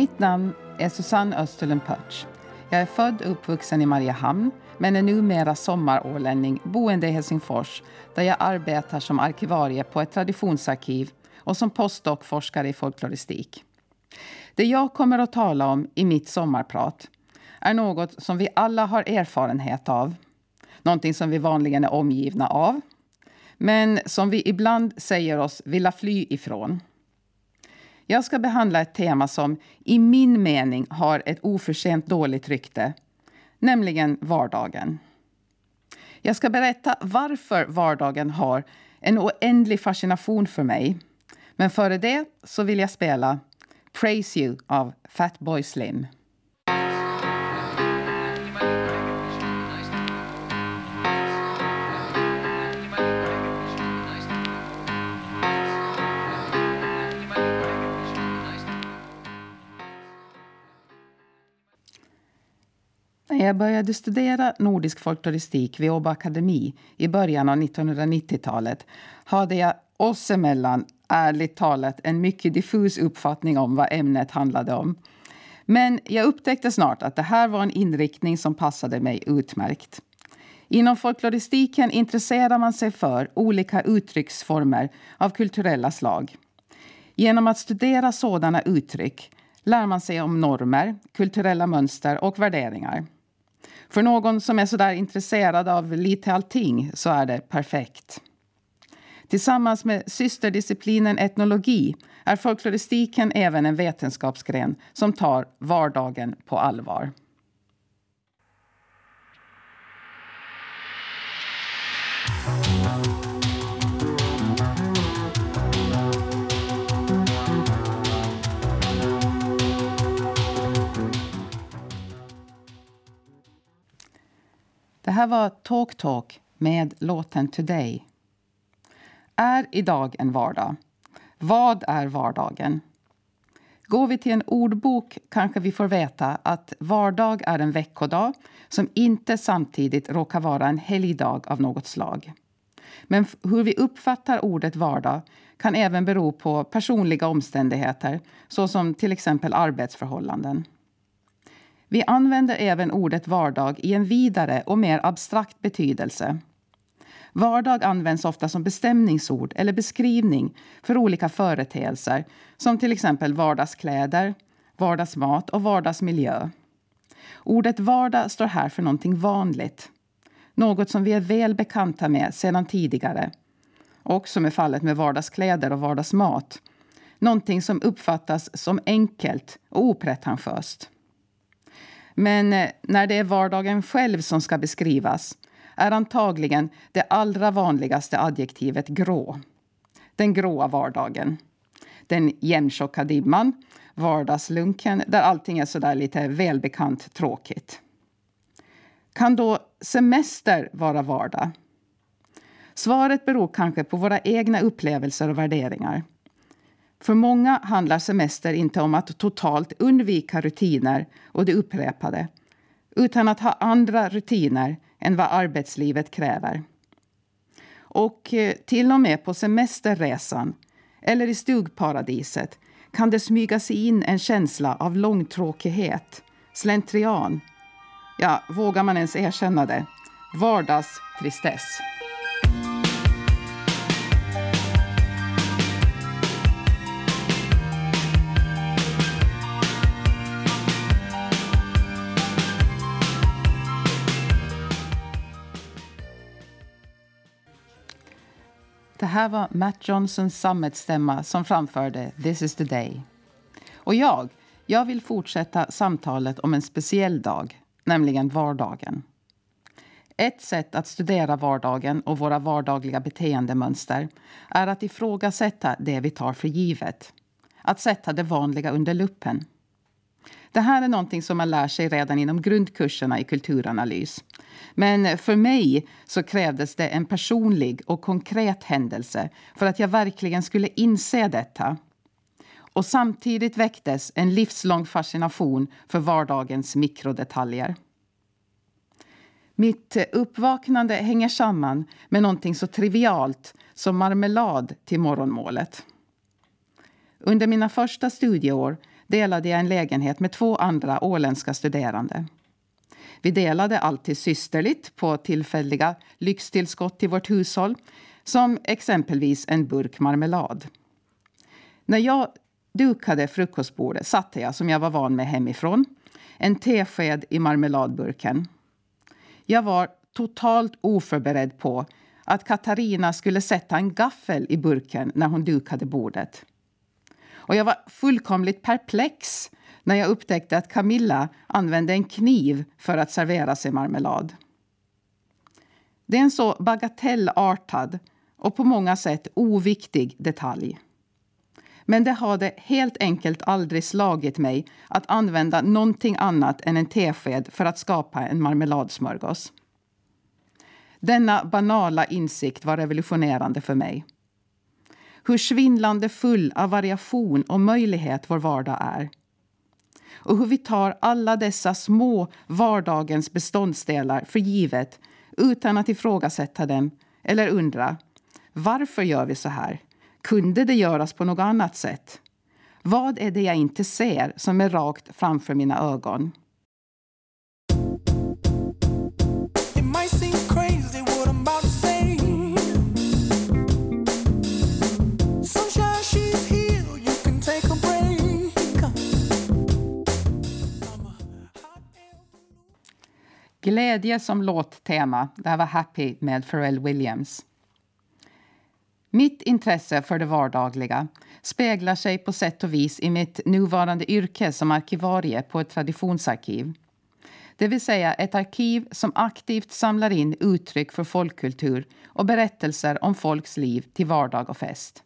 Mitt namn är Susanne Österlund Pötsch. Jag är född och uppvuxen i Mariehamn men är numera sommarålänning boende i Helsingfors där jag arbetar som arkivarie på ett traditionsarkiv och som postdoc-forskare i folkloristik. Det jag kommer att tala om i mitt sommarprat är något som vi alla har erfarenhet av. Någonting som vi vanligen är omgivna av men som vi ibland säger oss vilja fly ifrån. Jag ska behandla ett tema som i min mening har ett oförtjänt dåligt rykte, nämligen vardagen. Jag ska berätta varför vardagen har en oändlig fascination för mig. Men före det så vill jag spela Praise You av Fatboy Slim. Jag började studera nordisk folkloristik vid Åbo Akademi i början av 1990-talet hade jag oss emellan, ärligt talat, en mycket diffus uppfattning om vad ämnet handlade om. Men jag upptäckte snart att det här var en inriktning som passade mig utmärkt. Inom folkloristiken intresserar man sig för olika uttrycksformer av kulturella slag. Genom att studera sådana uttryck lär man sig om normer, kulturella mönster och värderingar. För någon som är sådär intresserad av lite allting så är det perfekt. Tillsammans med systerdisciplinen etnologi är folkloristiken även en vetenskapsgren som tar vardagen på allvar. Det här var Talk Talk med låten Today. Är idag en vardag? Vad är vardagen? Går vi till en ordbok kanske vi får veta att vardag är en veckodag som inte samtidigt råkar vara en helgdag av något slag. Men hur vi uppfattar ordet vardag kan även bero på personliga omständigheter såsom till exempel arbetsförhållanden. Vi använder även ordet vardag i en vidare och mer abstrakt betydelse. Vardag används ofta som bestämningsord eller beskrivning för olika företeelser som till exempel vardagskläder, vardagsmat och vardagsmiljö. Ordet vardag står här för någonting vanligt. Något som vi är väl bekanta med sedan tidigare. Och som är fallet med vardagskläder och vardagsmat. Någonting som uppfattas som enkelt och opretentiöst. Men eh, när det är vardagen själv som ska beskrivas är antagligen det allra vanligaste adjektivet grå. Den gråa vardagen. Den jämntjocka dimman, vardagslunken där allting är sådär lite välbekant tråkigt. Kan då semester vara vardag? Svaret beror kanske på våra egna upplevelser och värderingar. För många handlar semester inte om att totalt undvika rutiner och det upprepade utan att ha andra rutiner än vad arbetslivet kräver. Och eh, till och med på semesterresan eller i stugparadiset kan det smyga sig in en känsla av långtråkighet, slentrian. Ja, vågar man ens erkänna det? Vardagstristess. Det här var Matt Johnsons sammetsstämma som framförde This is the day. Och jag, jag vill fortsätta samtalet om en speciell dag, nämligen vardagen. Ett sätt att studera vardagen och våra vardagliga beteendemönster är att ifrågasätta det vi tar för givet. Att sätta det vanliga under luppen. Det här är någonting som man lär sig redan inom grundkurserna i kulturanalys. Men för mig så krävdes det en personlig och konkret händelse för att jag verkligen skulle inse detta. Och samtidigt väcktes en livslång fascination för vardagens mikrodetaljer. Mitt uppvaknande hänger samman med någonting så trivialt som marmelad till morgonmålet. Under mina första studieår delade jag en lägenhet med två andra åländska studerande. Vi delade alltid systerligt på tillfälliga lyxtillskott till vårt hushåll som exempelvis en burk marmelad. När jag dukade frukostbordet satte jag, som jag var van med hemifrån, en tesked i marmeladburken. Jag var totalt oförberedd på att Katarina skulle sätta en gaffel i burken när hon dukade bordet. Och jag var fullkomligt perplex när jag upptäckte att Camilla använde en kniv för att servera sig marmelad. Det är en så bagatellartad och på många sätt oviktig detalj. Men det hade helt enkelt aldrig slagit mig att använda någonting annat än en tesked för att skapa en marmeladsmörgås. Denna banala insikt var revolutionerande för mig. Hur svindlande full av variation och möjlighet vår vardag är. Och hur vi tar alla dessa små vardagens beståndsdelar för givet utan att ifrågasätta dem eller undra varför gör vi så här? Kunde det göras på något annat sätt? Vad är det jag inte ser som är rakt framför mina ögon? Glädje som låttema. Det här var Happy med Pharrell Williams. Mitt intresse för det vardagliga speglar sig på sätt och vis i mitt nuvarande yrke som arkivarie på ett traditionsarkiv. Det vill säga ett arkiv som aktivt samlar in uttryck för folkkultur och berättelser om folks liv till vardag och fest.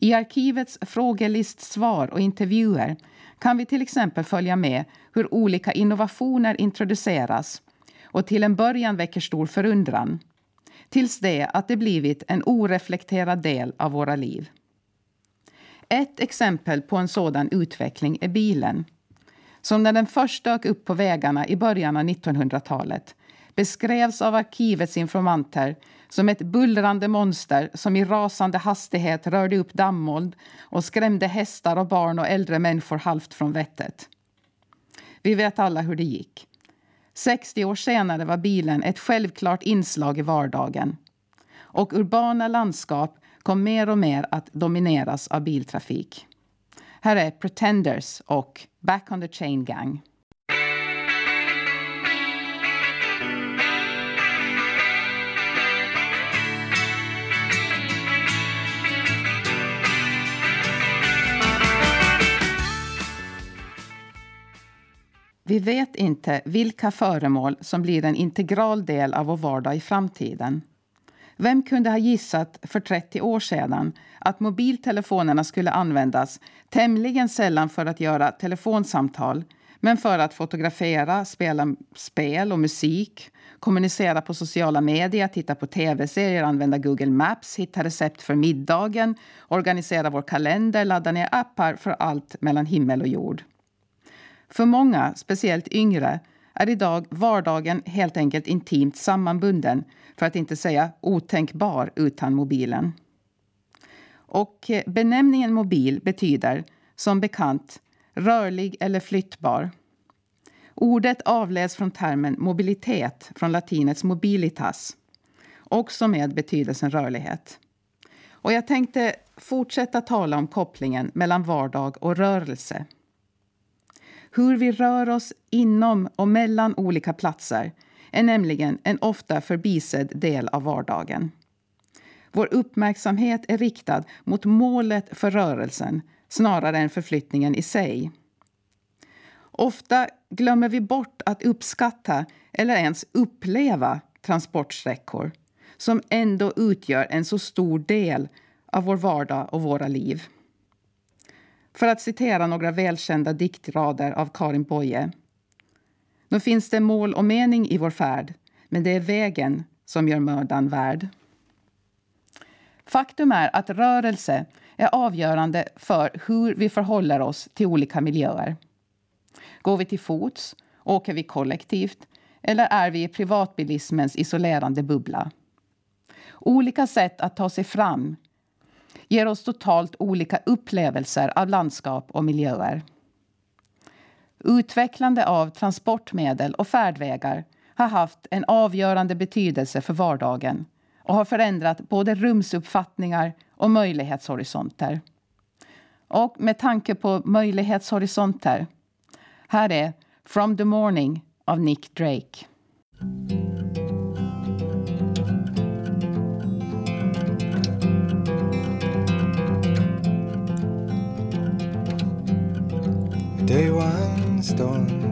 I arkivets frågelistsvar och intervjuer kan vi till exempel följa med hur olika innovationer introduceras och till en början väcker stor förundran tills det att det blivit en oreflekterad del av våra liv. Ett exempel på en sådan utveckling är bilen som när den först dök upp på vägarna i början av 1900-talet beskrevs av arkivets informanter som ett bullrande monster som i rasande hastighet rörde upp dammoln och skrämde hästar och barn och äldre människor halvt från vettet. Vi vet alla hur det gick. 60 år senare var bilen ett självklart inslag i vardagen. Och urbana landskap kom mer och mer att domineras av biltrafik. Här är Pretenders och Back on the Chain Gang. Vi vet inte vilka föremål som blir en integral del av vår vardag i framtiden. Vem kunde ha gissat för 30 år sedan att mobiltelefonerna skulle användas tämligen sällan för att göra telefonsamtal men för att fotografera, spela spel och musik, kommunicera på sociala medier, titta på tv-serier, använda Google Maps, hitta recept för middagen, organisera vår kalender, ladda ner appar för allt mellan himmel och jord. För många, speciellt yngre, är idag vardagen helt enkelt intimt sammanbunden för att inte säga otänkbar utan mobilen. Och eh, benämningen mobil betyder som bekant rörlig eller flyttbar. Ordet avleds från termen mobilitet från latinets mobilitas, också med betydelsen rörlighet. Och jag tänkte fortsätta tala om kopplingen mellan vardag och rörelse. Hur vi rör oss inom och mellan olika platser är nämligen en ofta förbisedd del av vardagen. Vår uppmärksamhet är riktad mot målet för rörelsen snarare än förflyttningen i sig. Ofta glömmer vi bort att uppskatta eller ens uppleva transportsträckor som ändå utgör en så stor del av vår vardag och våra liv. För att citera några välkända diktrader av Karin Boye. Nu finns det mål och mening i vår färd, men det är vägen som gör mödan värd. Faktum är att rörelse är avgörande för hur vi förhåller oss till olika miljöer. Går vi till fots? Åker vi kollektivt? Eller är vi i privatbilismens isolerande bubbla? Olika sätt att ta sig fram ger oss totalt olika upplevelser av landskap och miljöer. Utvecklande av transportmedel och färdvägar har haft en avgörande betydelse för vardagen och har förändrat både rumsuppfattningar och möjlighetshorisonter. Och med tanke på möjlighetshorisonter, här är From the Morning av Nick Drake. Day one storm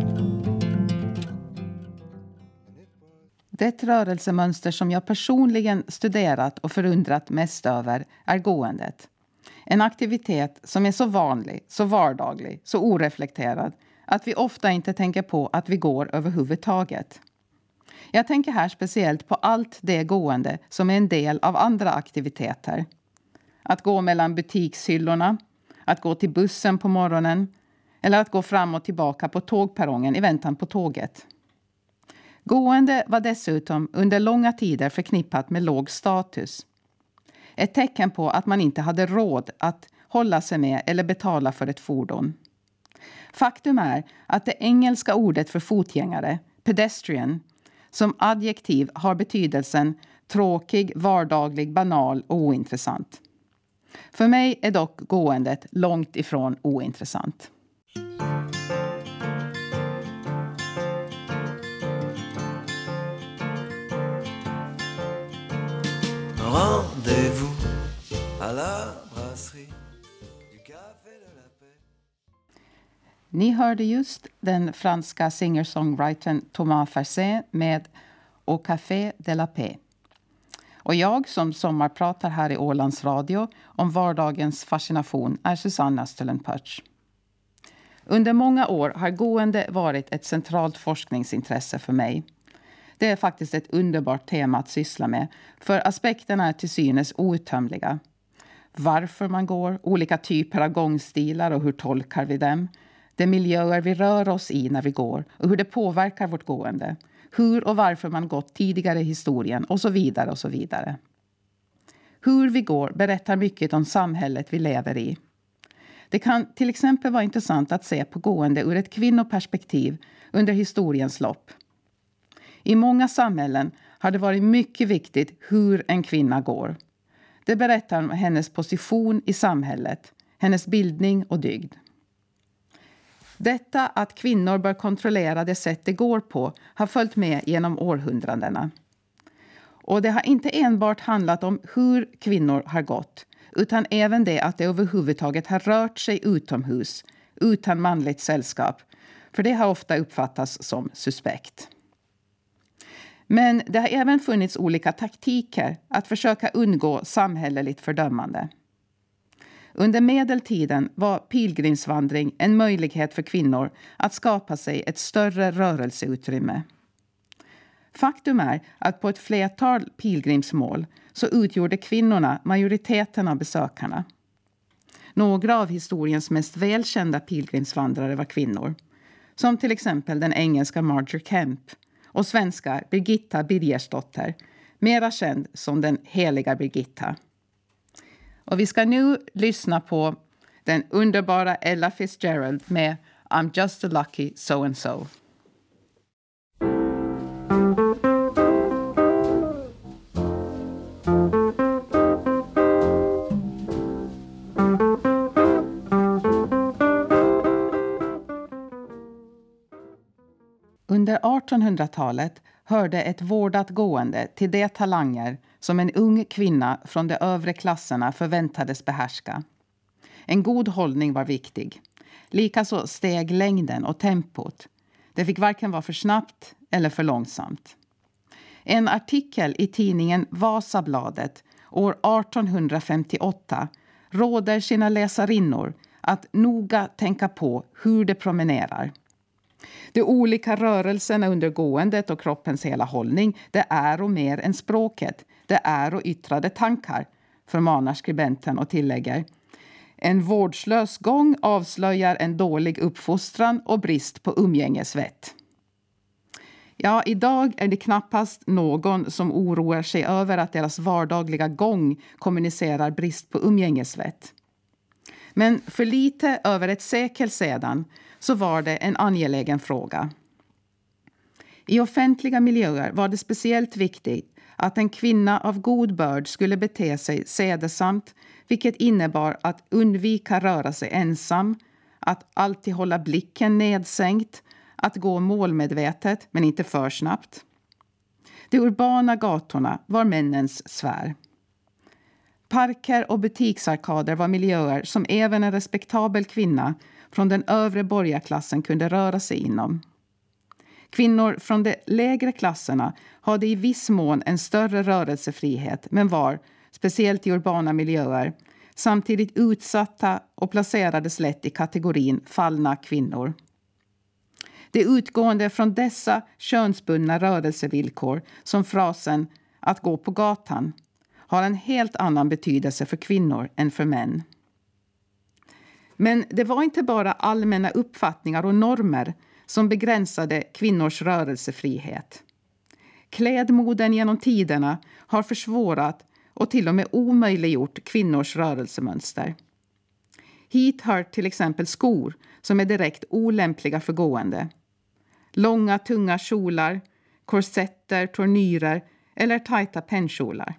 Det rörelsemönster som jag personligen studerat och förundrat mest över är gåendet. En aktivitet som är så vanlig, så vardaglig, så oreflekterad att vi ofta inte tänker på att vi går överhuvudtaget. Jag tänker här speciellt på allt det gående som är en del av andra aktiviteter. Att gå mellan butikshyllorna, att gå till bussen på morgonen eller att gå fram och tillbaka på tågperrongen i väntan på tåget. Gående var dessutom under långa tider förknippat med låg status. Ett tecken på att man inte hade råd att hålla sig med eller betala för ett fordon. Faktum är att det engelska ordet för fotgängare, pedestrian, som adjektiv har betydelsen tråkig, vardaglig, banal och ointressant. För mig är dock gåendet långt ifrån ointressant. Rendez-vous à la brasserie du Café de la Paix. Ni hörde just den franska singer-songwritern Thomas Fersen med Au Café de la Paix. Och jag som sommarpratar här i Ålands Radio om vardagens fascination är Susanne Österlen Under många år har gående varit ett centralt forskningsintresse för mig. Det är faktiskt ett underbart tema att syssla med, för aspekterna är till synes outtömliga. Varför man går, olika typer av gångstilar och hur tolkar vi dem? De miljöer vi rör oss i när vi går och hur det påverkar vårt gående. Hur och varför man gått tidigare i historien och så vidare och så vidare. Hur vi går berättar mycket om samhället vi lever i. Det kan till exempel vara intressant att se på gående ur ett kvinnoperspektiv under historiens lopp. I många samhällen har det varit mycket viktigt hur en kvinna går. Det berättar om hennes position i samhället, hennes bildning och dygd. Detta att kvinnor bör kontrollera det sätt de går på har följt med genom århundradena. Och det har inte enbart handlat om hur kvinnor har gått utan även det att de överhuvudtaget har rört sig utomhus utan manligt sällskap. För det har ofta uppfattats som suspekt. Men det har även funnits olika taktiker att försöka undgå samhälleligt fördömande. Under medeltiden var pilgrimsvandring en möjlighet för kvinnor att skapa sig ett större rörelseutrymme. Faktum är att på ett flertal pilgrimsmål så utgjorde kvinnorna majoriteten av besökarna. Några av historiens mest välkända pilgrimsvandrare var kvinnor. Som till exempel den engelska Marjorie Kemp och svenska Birgitta Birgersdotter, mera känd som den heliga Birgitta. Och vi ska nu lyssna på den underbara Ella Fitzgerald med I'm just a lucky so and so. Under 1800-talet hörde ett vårdat gående till de talanger som en ung kvinna från de övre klasserna förväntades behärska. En god hållning var viktig. Likaså steg längden och tempot. Det fick varken vara för snabbt eller för långsamt. En artikel i tidningen Vasabladet år 1858 råder sina läsarinnor att noga tänka på hur de promenerar. De olika rörelserna under gåendet och kroppens hela hållning det är och mer än språket. Det är och yttrade tankar, förmanar skribenten och tillägger. En vårdslös gång avslöjar en dålig uppfostran och brist på umgängesvett. Ja, idag är det knappast någon som oroar sig över att deras vardagliga gång kommunicerar brist på umgängesvett. Men för lite över ett sekel sedan så var det en angelägen fråga. I offentliga miljöer var det speciellt viktigt att en kvinna av god börd skulle bete sig sedesamt vilket innebar att undvika röra sig ensam, att alltid hålla blicken nedsänkt, att gå målmedvetet men inte för snabbt. De urbana gatorna var männens sfär. Parker och butiksarkader var miljöer som även en respektabel kvinna från den övre borgarklassen kunde röra sig inom. Kvinnor från de lägre klasserna hade i viss mån en större rörelsefrihet men var, speciellt i urbana miljöer, samtidigt utsatta och placerades lätt i kategorin fallna kvinnor. Det är utgående från dessa könsbundna rörelsevillkor som frasen att gå på gatan har en helt annan betydelse för kvinnor än för män. Men det var inte bara allmänna uppfattningar och normer som begränsade kvinnors rörelsefrihet. Klädmoden genom tiderna har försvårat och till och med omöjliggjort kvinnors rörelsemönster. Hit hör till exempel skor som är direkt olämpliga för gående. Långa, tunga kjolar, korsetter, tornyrer eller tajta pennkjolar.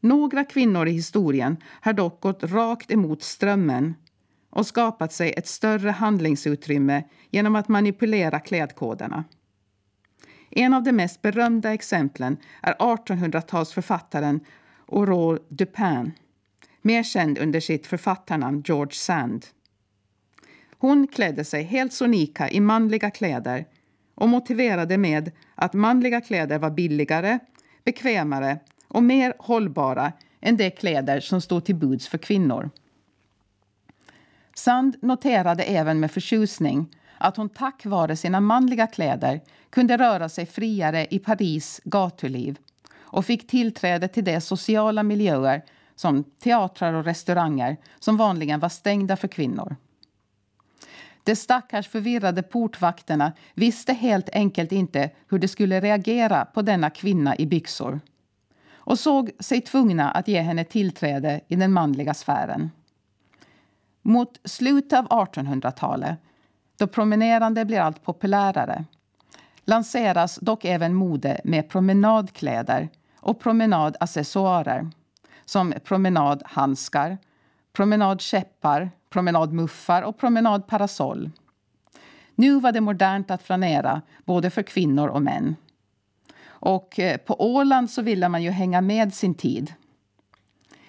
Några kvinnor i historien har dock gått rakt emot strömmen och skapat sig ett större handlingsutrymme genom att manipulera klädkoderna. En av de mest berömda exemplen är 1800-talsförfattaren Aurore Dupin mer känd under sitt författarnamn George Sand. Hon klädde sig helt sonika i manliga kläder och motiverade med att manliga kläder var billigare, bekvämare och mer hållbara än de kläder som stod till buds för kvinnor. Sand noterade även med förtjusning att hon tack vare sina manliga kläder kunde röra sig friare i Paris gatuliv och fick tillträde till de sociala miljöer som teatrar och restauranger som vanligen var stängda för kvinnor. De stackars förvirrade portvakterna visste helt enkelt inte hur de skulle reagera på denna kvinna i byxor och såg sig tvungna att ge henne tillträde i den manliga sfären. Mot slutet av 1800-talet, då promenerande blir allt populärare lanseras dock även mode med promenadkläder och promenadaccessoarer som promenadhandskar, promenadkäppar, promenadmuffar och promenadparasoll. Nu var det modernt att flanera, både för kvinnor och män. Och eh, på Åland så ville man ju hänga med sin tid.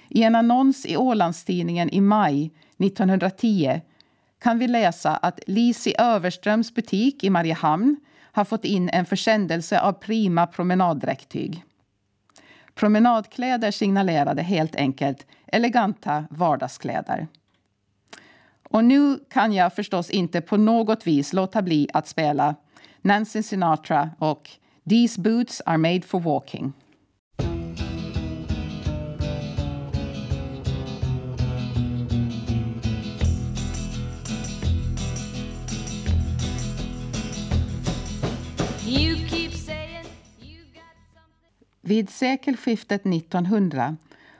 I en annons i Ålandstidningen i maj 1910 kan vi läsa att Lisi Överströms butik i Mariehamn har fått in en försändelse av prima promenaddräktyg. Promenadkläder signalerade helt enkelt eleganta vardagskläder. Och nu kan jag förstås inte på något vis låta bli att spela Nancy Sinatra och These boots are made for walking. Vid sekelskiftet 1900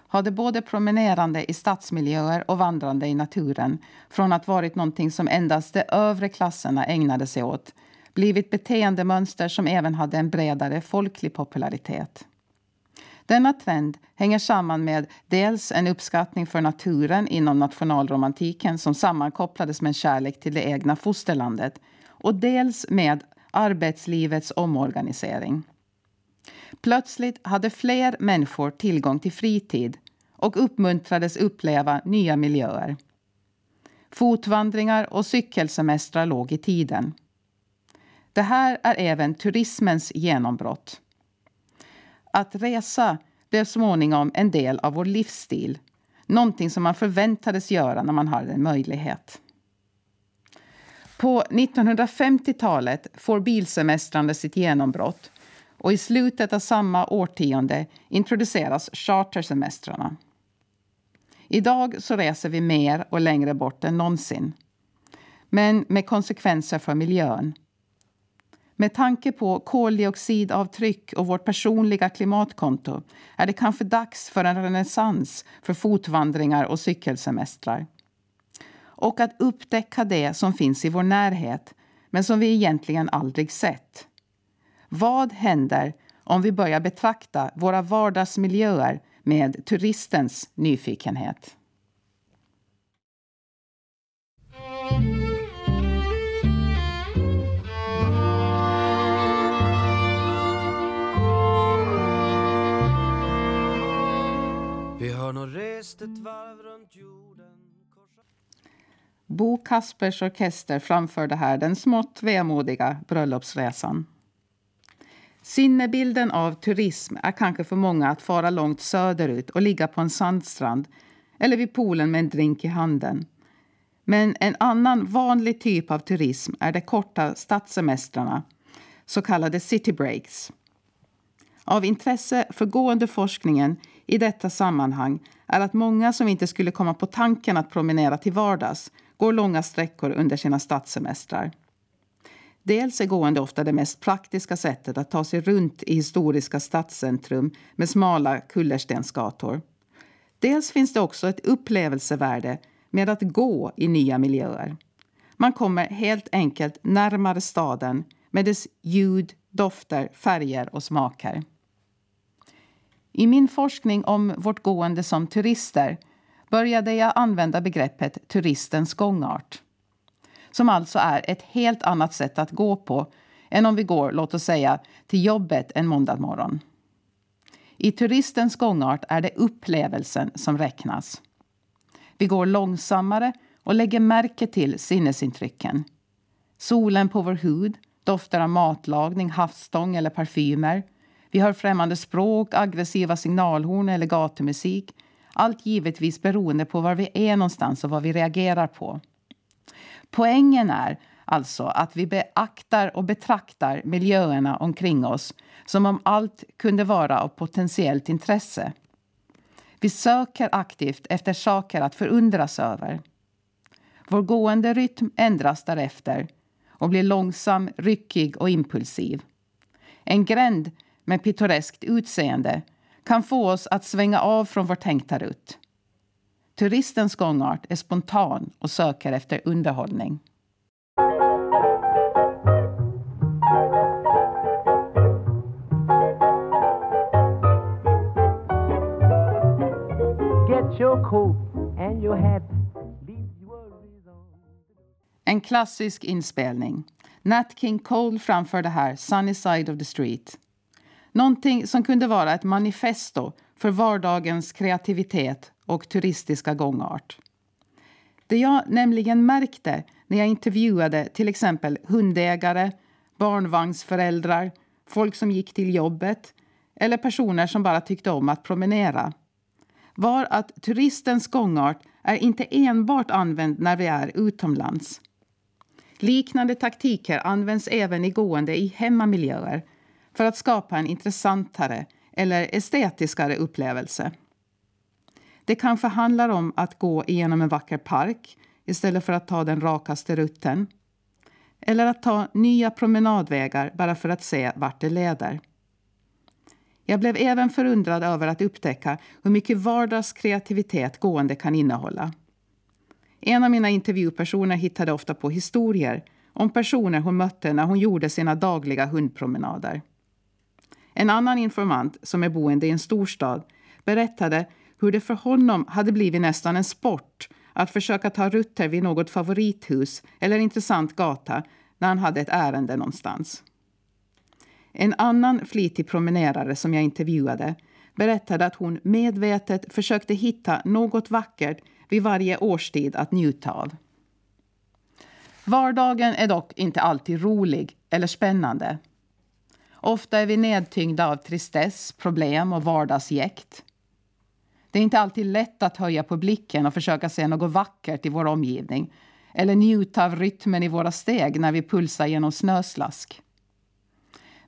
hade både promenerande i stadsmiljöer och vandrande i naturen från att varit någonting som endast de övre klasserna ägnade sig åt blivit beteendemönster som även hade en bredare folklig popularitet. Denna trend hänger samman med dels en uppskattning för naturen inom nationalromantiken som sammankopplades med en kärlek till det egna fosterlandet och dels med arbetslivets omorganisering. Plötsligt hade fler människor tillgång till fritid och uppmuntrades uppleva nya miljöer. Fotvandringar och cykelsemestrar låg i tiden. Det här är även turismens genombrott. Att resa blev småningom en del av vår livsstil. Någonting som man förväntades göra när man hade en möjlighet. På 1950-talet får bilsemestrande sitt genombrott och i slutet av samma årtionde introduceras chartersemestrarna. Idag så reser vi mer och längre bort än någonsin. Men med konsekvenser för miljön. Med tanke på koldioxidavtryck och vårt personliga klimatkonto är det kanske dags för en renässans för fotvandringar och cykelsemestrar. Och att upptäcka det som finns i vår närhet men som vi egentligen aldrig sett. Vad händer om vi börjar betrakta våra vardagsmiljöer med turistens nyfikenhet? Vi och rest ett varv runt jorden Bo Kaspers orkester framförde här den smått vemodiga bröllopsresan. Sinnebilden av turism är kanske för många att fara långt söderut och ligga på en sandstrand eller vid poolen med en drink i handen. Men en annan vanlig typ av turism är de korta stadssemestrarna, så kallade city breaks. Av intresse för gående forskningen i detta sammanhang är att många som inte skulle komma på tanken att promenera till vardags går långa sträckor under sina stadssemestrar. Dels är gående ofta det mest praktiska sättet att ta sig runt i historiska stadscentrum med smala kullerstensgator. Dels finns det också ett upplevelsevärde med att gå i nya miljöer. Man kommer helt enkelt närmare staden med dess ljud, dofter, färger och smaker. I min forskning om vårt gående som turister började jag använda begreppet turistens gångart. Som alltså är ett helt annat sätt att gå på än om vi går, låt oss säga, till jobbet en måndag morgon. I turistens gångart är det upplevelsen som räknas. Vi går långsammare och lägger märke till sinnesintrycken. Solen på vår hud, dofter av matlagning, havsstång eller parfymer. Vi hör främmande språk, aggressiva signalhorn eller gatumusik. Allt givetvis beroende på var vi är någonstans och vad vi reagerar på. Poängen är alltså att vi beaktar och betraktar miljöerna omkring oss som om allt kunde vara av potentiellt intresse. Vi söker aktivt efter saker att förundras över. Vår gående rytm ändras därefter och blir långsam, ryckig och impulsiv. En gränd med pittoreskt utseende kan få oss att svänga av från vår tänkta rutt. Turistens gångart är spontan och söker efter underhållning. En klassisk inspelning. Nat King Cole framförde här Sunny Side of the Street. Någonting som kunde vara ett manifesto för vardagens kreativitet och turistiska gångart. Det jag nämligen märkte när jag intervjuade till exempel hundägare, barnvagnsföräldrar, folk som gick till jobbet eller personer som bara tyckte om att promenera var att turistens gångart är inte enbart använd när vi är utomlands. Liknande taktiker används även i gående i hemmamiljöer för att skapa en intressantare eller estetiskare upplevelse. Det kanske handlar om att gå igenom en vacker park istället för att ta den rakaste rutten. Eller att ta nya promenadvägar bara för att se vart det leder. Jag blev även förundrad över att upptäcka hur mycket vardagskreativitet gående kan innehålla. En av mina intervjupersoner hittade ofta på historier om personer hon mötte när hon gjorde sina dagliga hundpromenader. En annan informant, som är boende i en storstad, berättade hur det för honom hade blivit nästan en sport att försöka ta rutter vid något favorithus eller intressant gata när han hade ett ärende någonstans. En annan flitig promenerare som jag intervjuade berättade att hon medvetet försökte hitta något vackert vid varje årstid att njuta av. Vardagen är dock inte alltid rolig eller spännande. Ofta är vi nedtyngda av tristess, problem och vardagsjäkt. Det är inte alltid lätt att höja på blicken och försöka se något vackert i vår omgivning eller njuta av rytmen i våra steg när vi pulsar genom snöslask.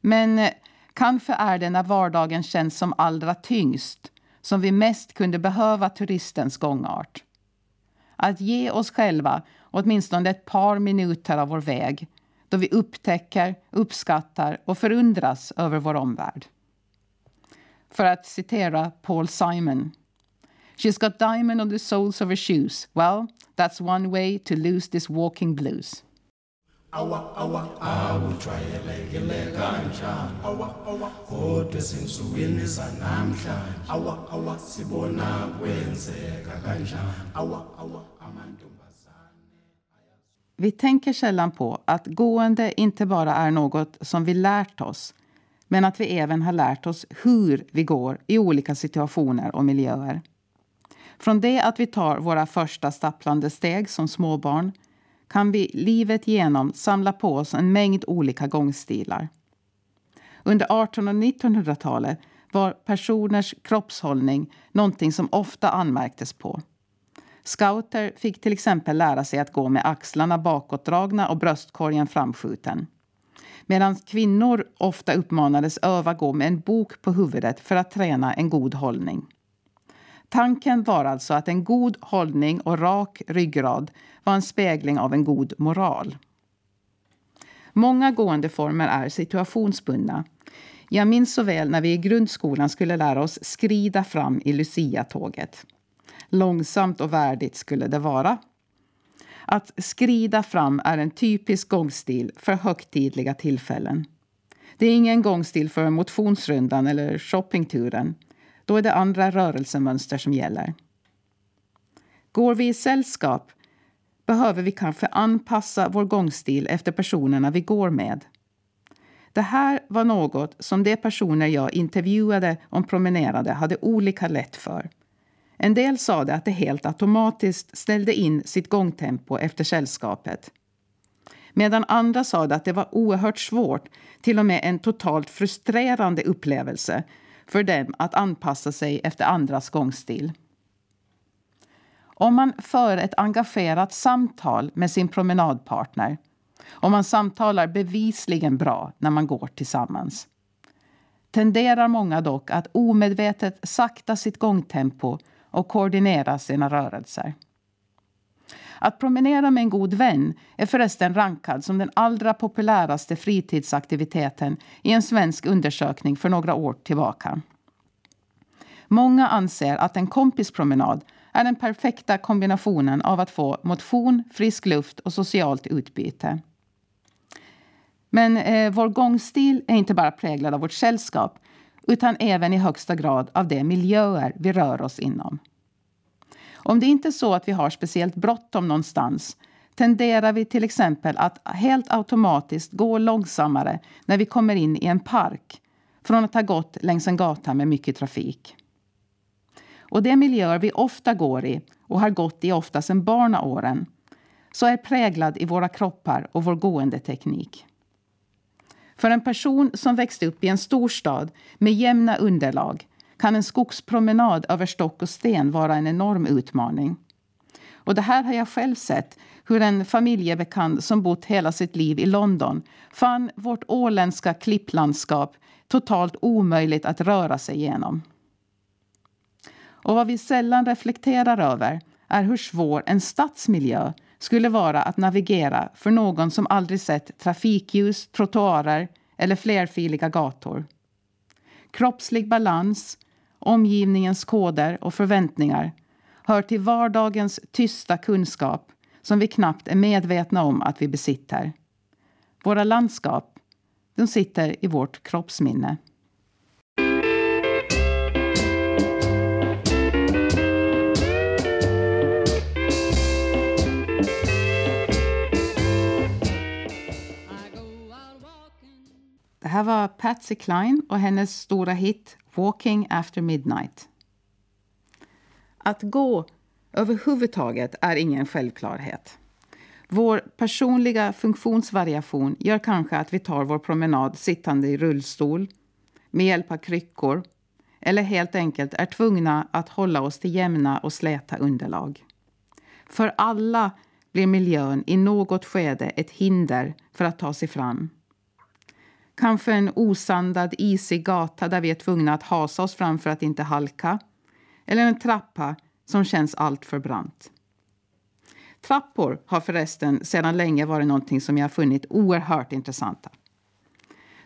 Men eh, kanske är det när vardagen känns som allra tyngst som vi mest kunde behöva turistens gångart. Att ge oss själva åtminstone ett par minuter av vår väg då vi upptäcker, uppskattar och förundras över vår omvärld. För att citera Paul Simon. She's got diamond on the soles of her shoes. Well, that's one way to lose this walking blues. awa awa awujwayelekile kanjani awa awa kodwa ezinsukwini zanamhlanje awa awa sibona kwenzeka kanjani awa awa vi tänker sällan på att gående inte bara är något som vi lärt oss men att vi även har lärt oss hur vi går i olika situationer och miljöer. Från det att vi tar våra första stapplande steg som småbarn kan vi livet igenom samla på oss en mängd olika gångstilar. Under 1800 och 1900-talet var personers kroppshållning någonting som ofta anmärktes på. Scouter fick till exempel lära sig att gå med axlarna bakåtdragna och bröstkorgen framskjuten. Medan kvinnor ofta uppmanades öva gå med en bok på huvudet för att träna en god hållning. Tanken var alltså att en god hållning och rak ryggrad var en spegling av en god moral. Många gåendeformer är situationsbundna. Jag minns så väl när vi i grundskolan skulle lära oss skrida fram i Lucia-tåget. Långsamt och värdigt skulle det vara. Att skrida fram är en typisk gångstil för högtidliga tillfällen. Det är ingen gångstil för motionsrundan eller shoppingturen. Då är det andra rörelsemönster som gäller. Går vi i sällskap behöver vi kanske anpassa vår gångstil efter personerna vi går med. Det här var något som de personer jag intervjuade om promenerade hade olika lätt för. En del sade att det helt automatiskt ställde in sitt gångtempo efter sällskapet. Medan andra sade att det var oerhört svårt, till och med en totalt frustrerande upplevelse för dem att anpassa sig efter andras gångstil. Om man för ett engagerat samtal med sin promenadpartner och man samtalar bevisligen bra när man går tillsammans tenderar många dock att omedvetet sakta sitt gångtempo och koordinera sina rörelser. Att promenera med en god vän är förresten rankad som den allra populäraste fritidsaktiviteten i en svensk undersökning för några år tillbaka. Många anser att en kompispromenad är den perfekta kombinationen av att få motion, frisk luft och socialt utbyte. Men eh, vår gångstil är inte bara präglad av vårt sällskap utan även i högsta grad av de miljöer vi rör oss inom. Om det inte är så att vi har speciellt bråttom någonstans tenderar vi till exempel att helt automatiskt gå långsammare när vi kommer in i en park från att ha gått längs en gata med mycket trafik. Och de miljöer vi ofta går i och har gått i ofta sedan barnaåren så är präglad i våra kroppar och vår gåendeteknik. För en person som växt upp i en storstad med jämna underlag kan en skogspromenad över stock och sten vara en enorm utmaning. Och det här har jag själv sett, hur en familjebekant som bott hela sitt liv i London fann vårt åländska klipplandskap totalt omöjligt att röra sig igenom. Och vad vi sällan reflekterar över är hur svår en stadsmiljö skulle vara att navigera för någon som aldrig sett trafikljus, trottoarer eller flerfiliga gator. Kroppslig balans, omgivningens koder och förväntningar hör till vardagens tysta kunskap som vi knappt är medvetna om att vi besitter. Våra landskap de sitter i vårt kroppsminne. Här var Patsy Cline och hennes stora hit Walking after midnight. Att gå överhuvudtaget är ingen självklarhet. Vår personliga funktionsvariation gör kanske att vi tar vår promenad sittande i rullstol, med hjälp av kryckor eller helt enkelt är tvungna att hålla oss till jämna och släta underlag. För alla blir miljön i något skede ett hinder för att ta sig fram. Kanske en osandad, isig gata där vi är tvungna att hasa oss fram för att inte halka. Eller en trappa som känns alltför brant. Trappor har förresten sedan länge varit någonting som jag funnit oerhört intressanta.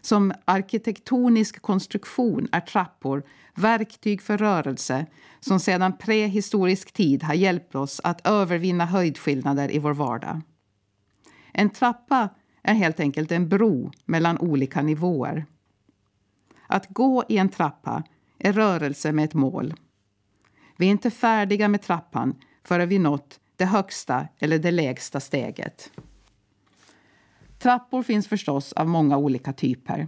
Som arkitektonisk konstruktion är trappor verktyg för rörelse som sedan prehistorisk tid har hjälpt oss att övervinna höjdskillnader i vår vardag. En trappa är helt enkelt en bro mellan olika nivåer. Att gå i en trappa är rörelse med ett mål. Vi är inte färdiga med trappan förrän vi nått det högsta eller det lägsta steget. Trappor finns förstås av många olika typer.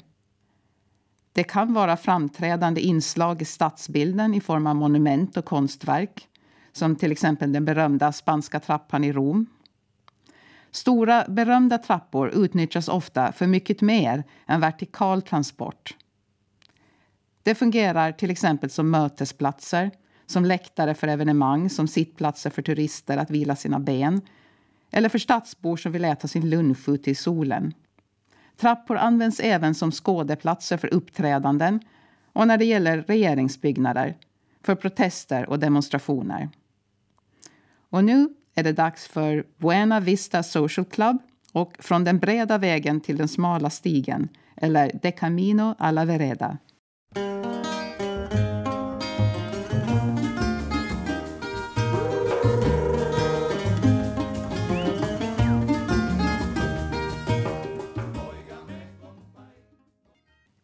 Det kan vara framträdande inslag i stadsbilden i form av monument och konstverk som till exempel den berömda spanska trappan i Rom. Stora berömda trappor utnyttjas ofta för mycket mer än vertikal transport. Det fungerar till exempel som mötesplatser, som läktare för evenemang, som sittplatser för turister att vila sina ben eller för stadsbor som vill äta sin lunch ute i solen. Trappor används även som skådeplatser för uppträdanden och när det gäller regeringsbyggnader, för protester och demonstrationer. Och nu är det dags för Buena Vista Social Club och Från den breda vägen till den smala stigen, eller De Camino a la Vereda.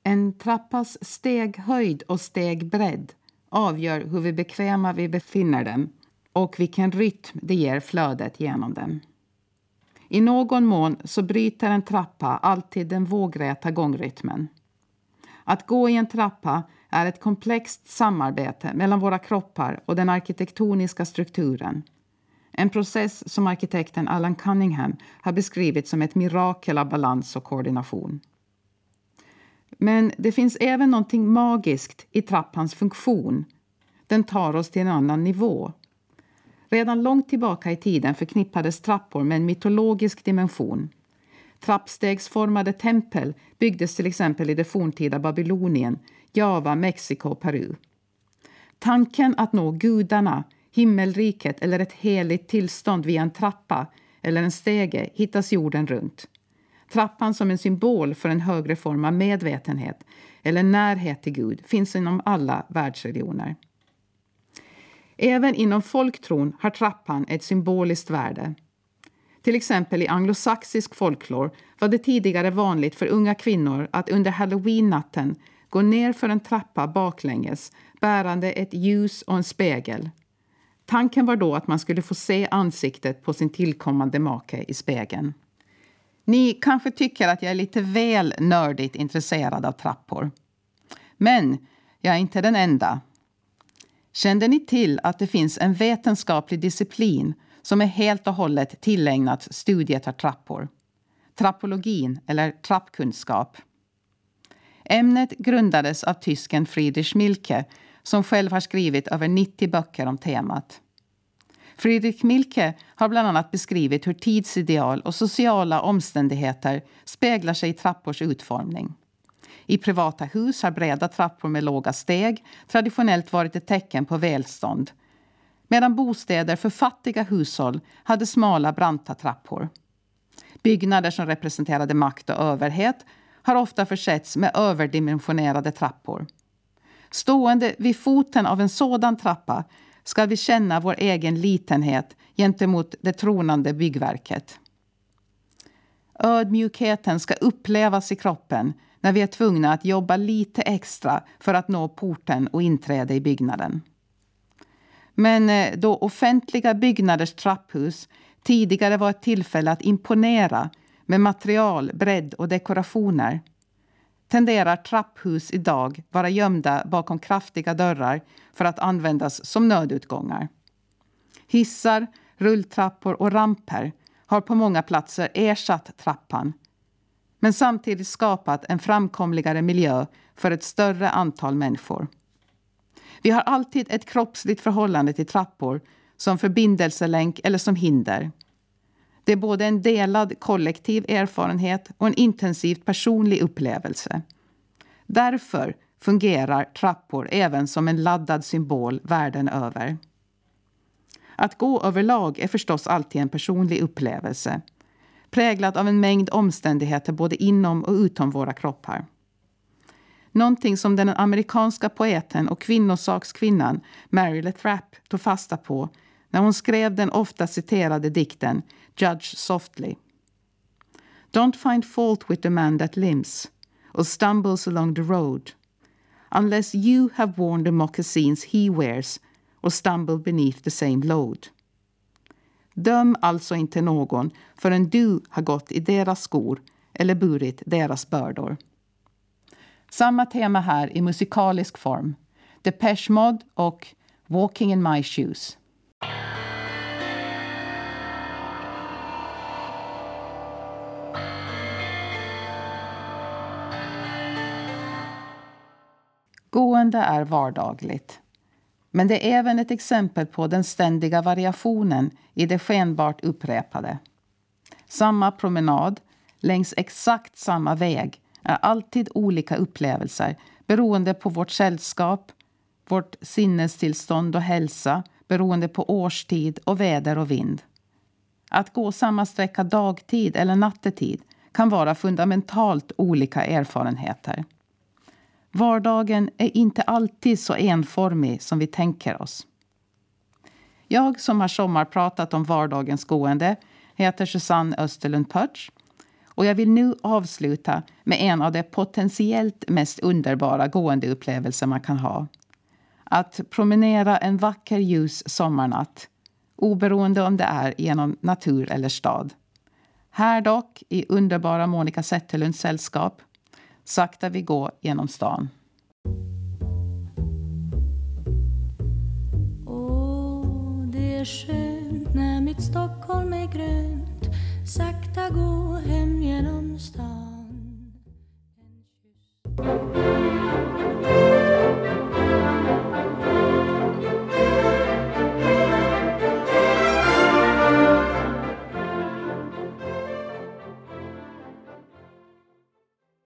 En trappas steghöjd och stegbredd avgör hur vi bekväma vi befinner den och vilken rytm det ger flödet genom den. I någon mån så bryter en trappa alltid den vågräta gångrytmen. Att gå i en trappa är ett komplext samarbete mellan våra kroppar och den arkitektoniska strukturen. En process som arkitekten Alan Cunningham har beskrivit som ett mirakel av balans och koordination. Men det finns även något magiskt i trappans funktion. Den tar oss till en annan nivå. Redan långt tillbaka i tiden förknippades trappor med en mytologisk dimension. Trappstegsformade tempel byggdes till exempel i det forntida Babylonien, Java, Mexiko och Peru. Tanken att nå gudarna, himmelriket eller ett heligt tillstånd via en trappa eller en stege hittas jorden runt. Trappan som en symbol för en högre form av medvetenhet eller närhet till Gud finns inom alla världsreligioner. Även inom folktron har trappan ett symboliskt värde. Till exempel i anglosaxisk folklor var det tidigare vanligt för unga kvinnor att under halloween-natten gå ner för en trappa baklänges bärande ett ljus och en spegel. Tanken var då att man skulle få se ansiktet på sin tillkommande make i spegeln. Ni kanske tycker att jag är lite väl nördigt intresserad av trappor. Men jag är inte den enda. Kände ni till att det finns en vetenskaplig disciplin som är helt och hållet tillägnat studiet av trappor? Trappologin, eller trappkunskap. Ämnet grundades av tysken Friedrich Milke som själv har skrivit över 90 böcker om temat. Friedrich Milke har bland annat beskrivit hur tidsideal och sociala omständigheter speglar sig i trappors utformning. I privata hus har breda trappor med låga steg traditionellt varit ett tecken på välstånd medan bostäder för fattiga hushåll hade smala, branta trappor. Byggnader som representerade makt och överhet har ofta försetts med överdimensionerade trappor. Stående vid foten av en sådan trappa ska vi känna vår egen litenhet gentemot det tronande byggverket. Ödmjukheten ska upplevas i kroppen när vi är tvungna att jobba lite extra för att nå porten och inträde i byggnaden. Men eh, då offentliga byggnaders trapphus tidigare var ett tillfälle att imponera med material, bredd och dekorationer tenderar trapphus idag vara gömda bakom kraftiga dörrar för att användas som nödutgångar. Hissar, rulltrappor och ramper har på många platser ersatt trappan men samtidigt skapat en framkomligare miljö för ett större antal människor. Vi har alltid ett kroppsligt förhållande till trappor som förbindelselänk eller som hinder. Det är både en delad kollektiv erfarenhet och en intensivt personlig upplevelse. Därför fungerar trappor även som en laddad symbol världen över. Att gå överlag är förstås alltid en personlig upplevelse präglad av en mängd omständigheter både inom och utom våra kroppar. Någonting som den amerikanska poeten och kvinnosakskvinnan Mary Rapp tog fasta på när hon skrev den ofta citerade dikten Judge Softly. Don't find fault with the man that limps or stumbles along the road unless you have worn the moccasins he wears or stumbled beneath the same load. Döm alltså inte någon förrän du har gått i deras skor eller burit deras bördor. Samma tema här i musikalisk form. Depeche Mode och Walking in my shoes. Gående är vardagligt. Men det är även ett exempel på den ständiga variationen i det skenbart upprepade. Samma promenad längs exakt samma väg är alltid olika upplevelser beroende på vårt sällskap, vårt sinnestillstånd och hälsa beroende på årstid och väder och vind. Att gå samma sträcka dagtid eller nattetid kan vara fundamentalt olika erfarenheter. Vardagen är inte alltid så enformig som vi tänker oss. Jag som har sommarpratat om vardagens gående heter Susanne Österlund Pötsch och jag vill nu avsluta med en av de potentiellt mest underbara gåendeupplevelser man kan ha. Att promenera en vacker ljus sommarnatt oberoende om det är genom natur eller stad. Här dock, i underbara Monica Zetterlunds sällskap Sakta vi gå genom stan. Åh, det är skönt när mitt Stockholm är grönt. Sakta gå hem genom stan.